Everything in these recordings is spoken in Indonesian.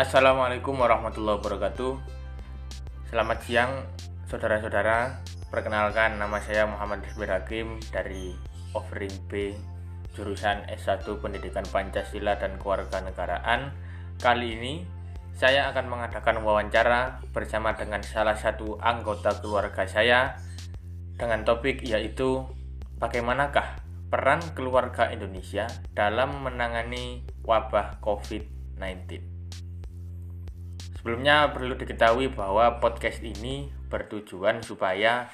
Assalamualaikum warahmatullahi wabarakatuh. Selamat siang saudara-saudara. Perkenalkan nama saya Muhammad Rizbir Hakim dari Offering B Jurusan S1 Pendidikan Pancasila dan Kewarganegaraan Kali ini saya akan mengadakan wawancara bersama dengan salah satu anggota keluarga saya dengan topik yaitu bagaimanakah peran keluarga Indonesia dalam menangani wabah COVID-19. Sebelumnya perlu diketahui bahwa podcast ini bertujuan supaya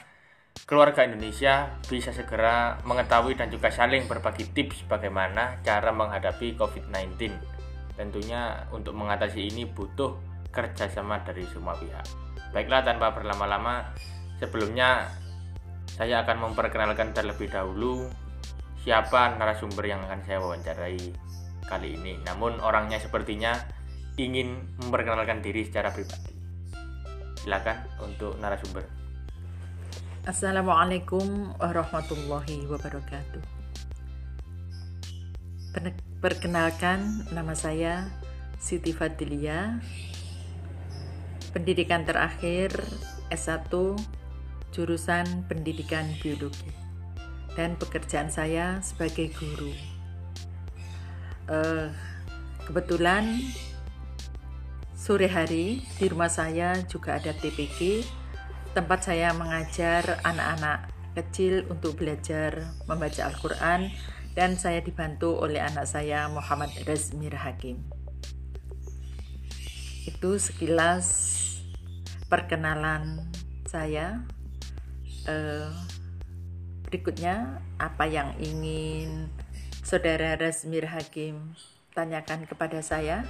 keluarga Indonesia bisa segera mengetahui dan juga saling berbagi tips bagaimana cara menghadapi COVID-19. Tentunya untuk mengatasi ini butuh kerjasama dari semua pihak. Baiklah tanpa berlama-lama, sebelumnya saya akan memperkenalkan terlebih dahulu siapa narasumber yang akan saya wawancarai kali ini. Namun orangnya sepertinya ingin memperkenalkan diri secara pribadi. Silakan untuk narasumber. Assalamualaikum warahmatullahi wabarakatuh. Perkenalkan nama saya Siti Fadilia. Pendidikan terakhir S1 jurusan Pendidikan Biologi. Dan pekerjaan saya sebagai guru. Uh, kebetulan Sore hari di rumah saya juga ada TPG, tempat saya mengajar anak-anak kecil untuk belajar membaca Al-Quran dan saya dibantu oleh anak saya Muhammad Razmir Hakim. Itu sekilas perkenalan saya. Uh, berikutnya apa yang ingin saudara Razmir Hakim tanyakan kepada saya?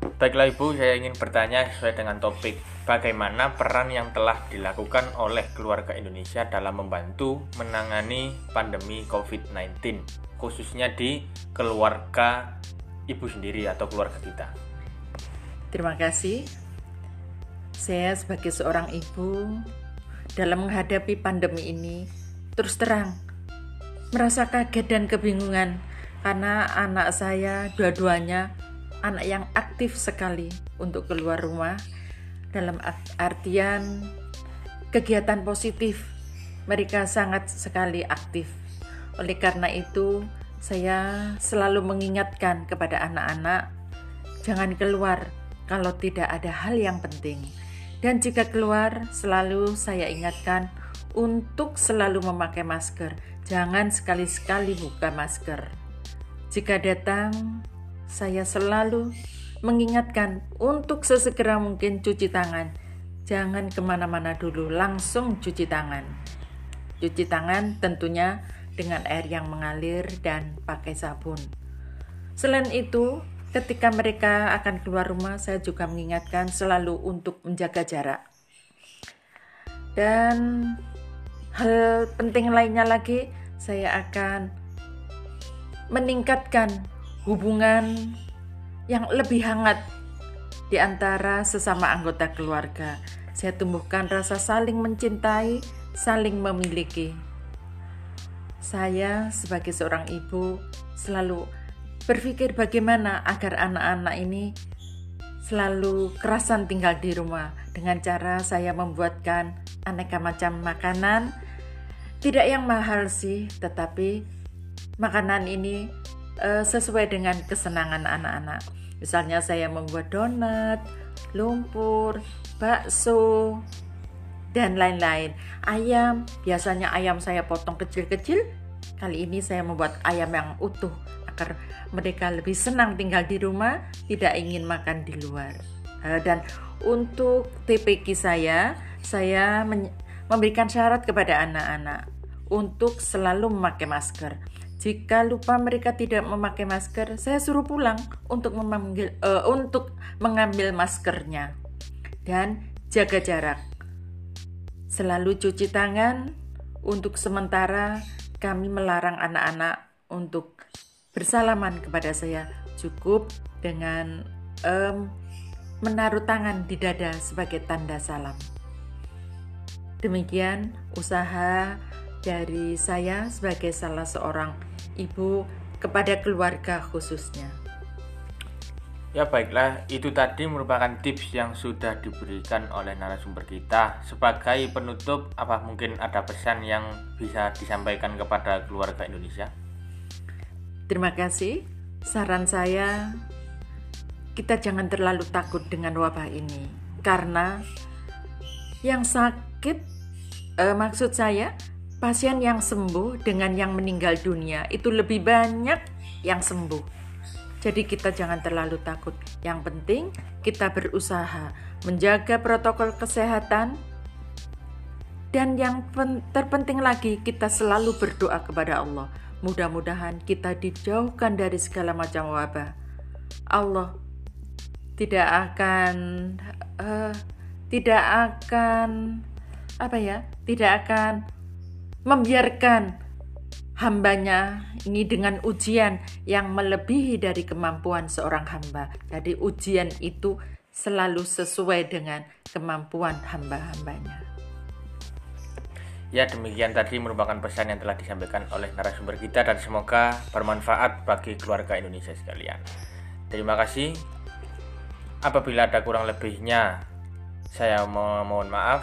Baiklah Ibu, saya ingin bertanya sesuai dengan topik. Bagaimana peran yang telah dilakukan oleh keluarga Indonesia dalam membantu menangani pandemi COVID-19 Khususnya di keluarga Ibu sendiri atau keluarga kita? Terima kasih. Saya sebagai seorang ibu Dalam menghadapi pandemi ini Terus terang Merasa kaget dan kebingungan. Karena anak saya dua-duanya anak yang aktif sekali untuk keluar rumah dalam artian kegiatan positif. Mereka sangat sekali aktif. Oleh karena itu, saya selalu mengingatkan kepada anak-anak jangan keluar kalau tidak ada hal yang penting. Dan jika keluar, selalu saya ingatkan untuk selalu memakai masker. Jangan sekali-sekali buka masker. Jika datang saya selalu mengingatkan untuk sesegera mungkin cuci tangan. Jangan ke mana-mana dulu, langsung cuci tangan. Cuci tangan tentunya dengan air yang mengalir dan pakai sabun. Selain itu, ketika mereka akan keluar rumah, saya juga mengingatkan selalu untuk menjaga jarak. Dan hal penting lainnya lagi, saya akan meningkatkan hubungan yang lebih hangat di antara sesama anggota keluarga. Saya tumbuhkan rasa saling mencintai, saling memiliki. Saya sebagai seorang ibu selalu berpikir bagaimana agar anak-anak ini selalu kerasan tinggal di rumah dengan cara saya membuatkan aneka macam makanan tidak yang mahal sih tetapi makanan ini uh, sesuai dengan kesenangan anak-anak. Misalnya saya membuat donat, lumpur, bakso, dan lain-lain. Ayam, biasanya ayam saya potong kecil-kecil. Kali ini saya membuat ayam yang utuh agar mereka lebih senang tinggal di rumah, tidak ingin makan di luar. Uh, dan untuk TPK saya, saya memberikan syarat kepada anak-anak untuk selalu memakai masker. Jika lupa mereka tidak memakai masker, saya suruh pulang untuk memanggil uh, untuk mengambil maskernya dan jaga jarak. Selalu cuci tangan. Untuk sementara kami melarang anak-anak untuk bersalaman kepada saya. Cukup dengan um, menaruh tangan di dada sebagai tanda salam. Demikian usaha dari saya sebagai salah seorang ibu kepada keluarga khususnya. Ya baiklah, itu tadi merupakan tips yang sudah diberikan oleh narasumber kita. Sebagai penutup, apa mungkin ada pesan yang bisa disampaikan kepada keluarga Indonesia? Terima kasih. Saran saya, kita jangan terlalu takut dengan wabah ini, karena yang sakit, eh, maksud saya, pasien yang sembuh dengan yang meninggal dunia itu lebih banyak yang sembuh jadi kita jangan terlalu takut. Yang penting kita berusaha menjaga protokol kesehatan dan yang terpenting lagi kita selalu berdoa kepada Allah. Mudah-mudahan kita dijauhkan dari segala macam wabah. Allah tidak akan uh, tidak akan apa ya? Tidak akan membiarkan hambanya ini dengan ujian yang melebihi dari kemampuan seorang hamba. Jadi ujian itu selalu sesuai dengan kemampuan hamba-hambanya. Ya demikian tadi merupakan pesan yang telah disampaikan oleh narasumber kita dan semoga bermanfaat bagi keluarga Indonesia sekalian. Terima kasih. Apabila ada kurang lebihnya, saya mohon maaf.